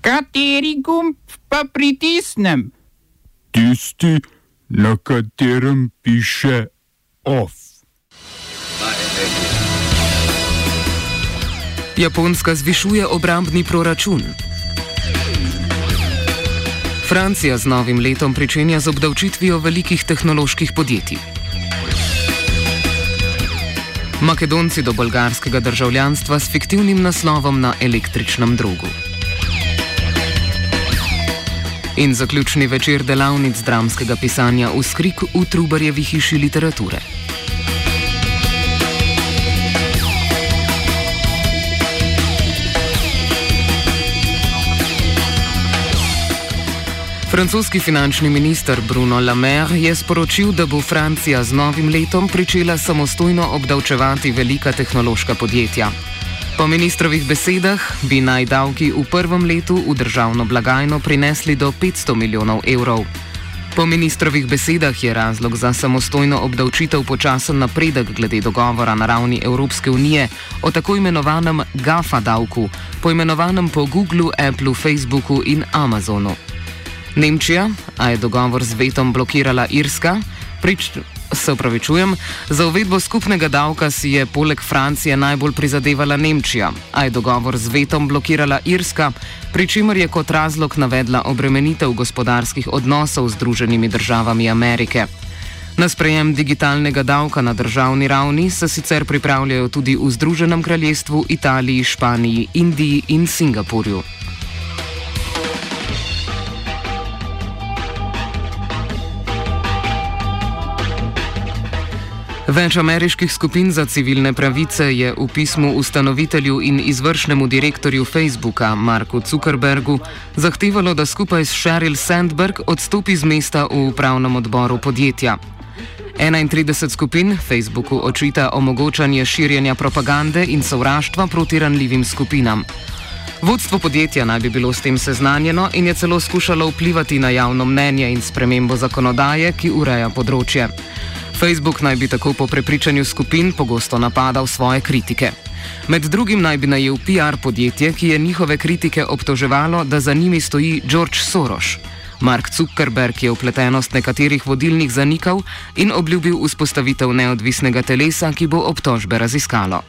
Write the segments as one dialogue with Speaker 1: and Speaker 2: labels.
Speaker 1: Kateri gumb pa pritisnem?
Speaker 2: Tisti, na katerem piše OF.
Speaker 3: Japonska zvišuje obrambni proračun. Francija z novim letom pričenja z obdavčitvijo velikih tehnoloških podjetij. Makedonci do bolgarskega državljanstva s fiktivnim naslovom na električnem drogu. In zaključni večer delavnic dramskega pisanja v skrik v Trubarjevi hiši literature. Francoski finančni minister Bruno Le Maire je sporočil, da bo Francija z novim letom pričela samostojno obdavčevati velika tehnološka podjetja. Po ministrovih besedah bi naj davki v prvem letu v državno blagajno prinesli do 500 milijonov evrov. Po ministrovih besedah je razlog za samostojno obdavčitev počasen napredek glede dogovora na ravni Evropske unije o tako imenovanem GAFA davku, poimenovanem po Googlu, Appleu, Facebooku in Amazonu. Nemčija, a je dogovor z vetom blokirala Irska, prič, se upravičujem, za uvedbo skupnega davka si je poleg Francije najbolj prizadevala Nemčija, a je dogovor z vetom blokirala Irska, pri čemer je kot razlog navedla obremenitev gospodarskih odnosov z Združenimi državami Amerike. Na sprejem digitalnega davka na državni ravni se sicer pripravljajo tudi v Združenem kraljestvu, Italiji, Španiji, Indiji in Singapurju. Več ameriških skupin za civilne pravice je v pismu ustanovitelju in izvršnemu direktorju Facebooka Marku Zuckerbergu zahtevalo, da skupaj s Sheryl Sandberg odstopi z mesta v upravnem odboru podjetja. 31 skupin Facebooku očita omogočanje širjenja propagande in sovraštva proti ranljivim skupinam. Vodstvo podjetja naj bi bilo s tem seznanjeno in je celo skušalo vplivati na javno mnenje in spremembo zakonodaje, ki ureja področje. Facebook naj bi tako po prepričanju skupin pogosto napadal svoje kritike. Med drugim naj bi najel PR podjetje, ki je njihove kritike obtoževalo, da za njimi stoji George Soros. Mark Zuckerberg je upletenost nekaterih vodilnih zanikal in obljubil vzpostavitev neodvisnega telesa, ki bo obtožbe raziskalo.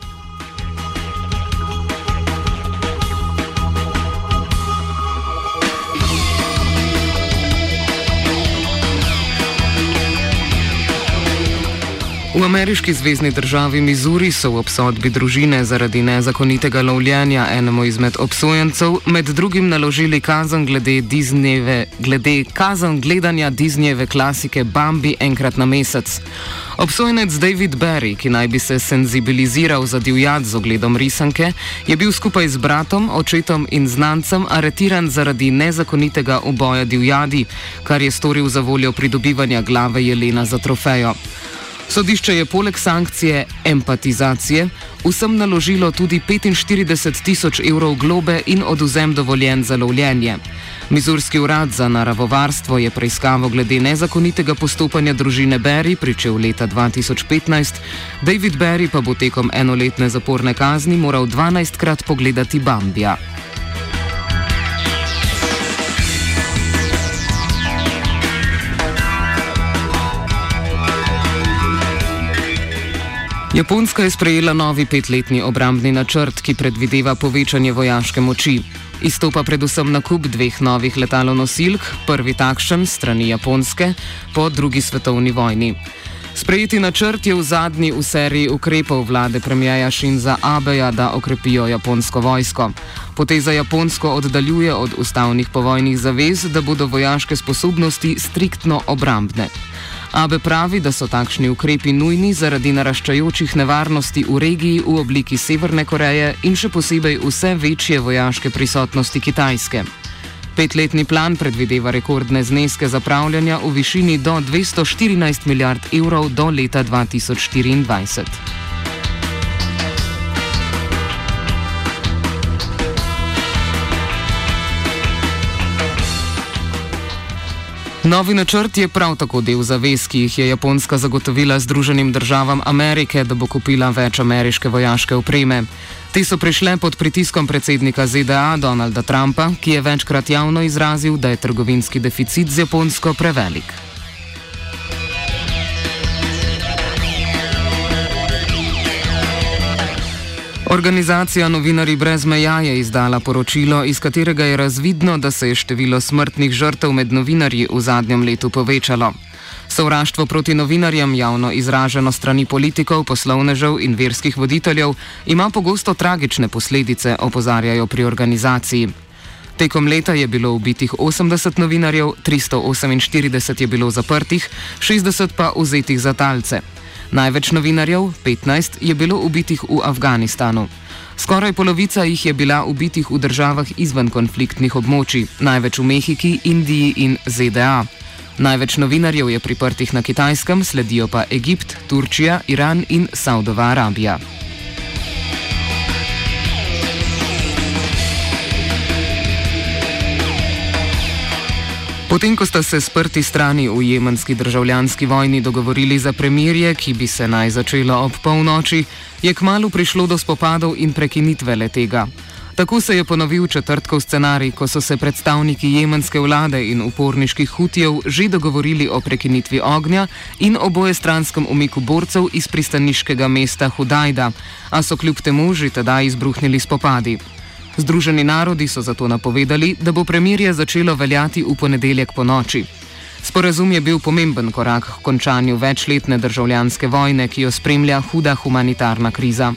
Speaker 3: V ameriški zvezdni državi Missouri so v obsodbi družine zaradi nezakonitega lovljenja enemu izmed obsojencev med drugim naložili kazen glede, Disneyve, glede kazen gledanja Disneyjeve klasike Bambi enkrat na mesec. Obsojenec David Barry, ki naj bi se senzibiliziral za divjad z ogledom risanke, je bil skupaj z bratom, očetom in znancem aretiran zaradi nezakonitega uboja divjadi, kar je storil za voljo pridobivanja glave jelena za trofejo. Sodišče je poleg sankcije empatizacije vsem naložilo tudi 45 tisoč evrov globe in oduzem dovoljen za lovljenje. Mizurski urad za naravovarstvo je preiskavo glede nezakonitega postopanja družine Berry pričel leta 2015, David Berry pa bo tekom enoletne zaporne kazni moral 12krat pogledati Bambija. Japonska je sprejela novi petletni obrambni načrt, ki predvideva povečanje vojaške moči. Izstopa predvsem nakup dveh novih letalonosilk, prvi takšen strani Japonske po drugi svetovni vojni. Sprejeti načrt je v zadnji v seriji ukrepov vlade premijaja Shinza Abeja, da okrepijo japonsko vojsko. Poteza Japonsko oddaljuje od ustavnih povojnih zavez, da bodo vojaške sposobnosti striktno obrambne. Abe pravi, da so takšni ukrepi nujni zaradi naraščajočih nevarnosti v regiji v obliki Severne Koreje in še posebej vse večje vojaške prisotnosti Kitajske. Petletni plan predvideva rekordne zneske zapravljanja v višini do 214 milijard evrov do leta 2024. Novi načrt je prav tako del zavez, ki jih je Japonska zagotovila Združenim državam Amerike, da bo kupila več ameriške vojaške opreme. Te so prišle pod pritiskom predsednika ZDA Donalda Trumpa, ki je večkrat javno izrazil, da je trgovinski deficit z Japonsko prevelik. Organizacija Novinari brez meja je izdala poročilo, iz katerega je razvidno, da se je število smrtnih žrtev med novinarji v zadnjem letu povečalo. Sovraštvo proti novinarjem, javno izraženo strani politikov, poslovnežev in verskih voditeljev, ima pogosto tragične posledice, opozarjajo pri organizaciji. Tekom leta je bilo ubitih 80 novinarjev, 348 je bilo zaprtih, 60 pa vzetih za talce. Največ novinarjev, 15, je bilo ubitih v Afganistanu. Skoraj polovica jih je bila ubitih v državah izven konfliktnih območij, največ v Mehiki, Indiji in ZDA. Največ novinarjev je priprtih na Kitajskem, sledijo pa Egipt, Turčija, Iran in Saudova Arabija. Potem, ko sta se sprti strani v jemenski državljanski vojni dogovorili za premirje, ki bi se naj začelo ob polnoči, je kmalo prišlo do spopadov in prekinitve letega. Tako se je ponovil četrtkov scenarij, ko so se predstavniki jemenske vlade in uporniških hutijev že dogovorili o prekinitvi ognja in oboje stranskem umiku borcev iz pristaniškega mesta Hudajda, a so kljub temu že tedaj izbruhnili spopadi. Združeni narodi so zato napovedali, da bo premirje začelo veljati v ponedeljek po noči. Sporazum je bil pomemben korak k končanju večletne državljanske vojne, ki jo spremlja huda humanitarna kriza.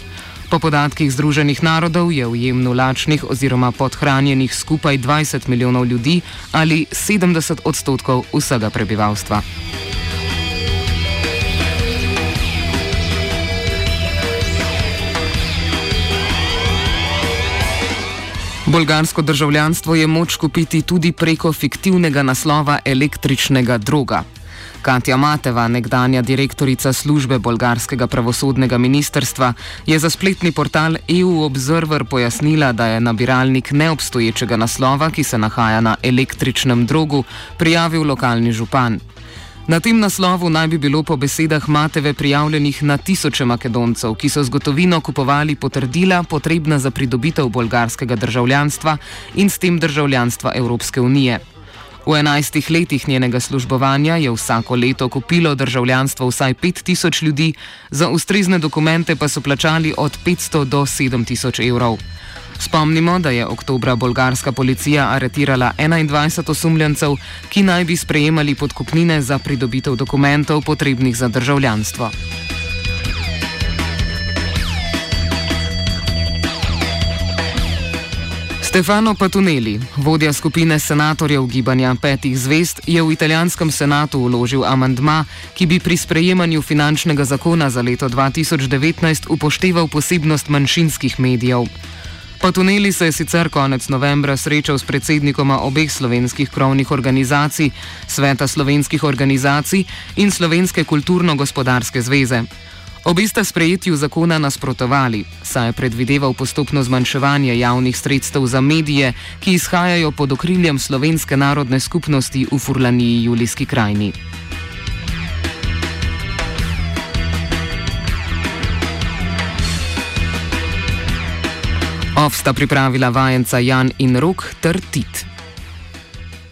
Speaker 3: Po podatkih Združenih narodov je v jemnu lačnih oziroma podhranjenih skupaj 20 milijonov ljudi ali 70 odstotkov vsega prebivalstva. Bolgarsko državljanstvo je moč kupiti tudi preko fiktivnega naslova električnega droga. Katja Mateva, nekdanja direktorica službe bolgarskega pravosodnega ministrstva, je za spletni portal EU Observer pojasnila, da je nabiralnik neobstoječega naslova, ki se nahaja na električnem drogu, prijavil lokalni župan. Na tem naslovu naj bi bilo po besedah Mateve prijavljenih na tisoče Makedoncev, ki so z gotovino kupovali potrdila potrebna za pridobitev bolgarskega državljanstva in s tem državljanstva Evropske unije. V enajstih letih njenega službovanja je vsako leto kupilo državljanstvo vsaj 5000 ljudi, za ustrezne dokumente pa so plačali od 500 do 7000 evrov. Spomnimo, da je oktobra bolgarska policija aretirala 21 osumljencev, ki naj bi sprejemali podkupnine za pridobitev dokumentov potrebnih za državljanstvo. Stefano Patuneli, vodja skupine senatorjev gibanja petih zvest, je v italijanskem senatu uložil amandma, ki bi pri sprejemanju finančnega zakona za leto 2019 upošteval posebnost manjšinskih medijev. Pa tuneli se je sicer konec novembra srečal s predsednikoma obeh slovenskih krovnih organizacij, Sveta slovenskih organizacij in Slovenske kulturno-gospodarske zveze. Obi sta sprejetju zakona nasprotovali, saj je predvideval postopno zmanjševanje javnih sredstev za medije, ki izhajajo pod okriljem slovenske narodne skupnosti v Furlaniji Julijski krajini. Ov sta pripravila vajenca Jan in Rok ter Tit.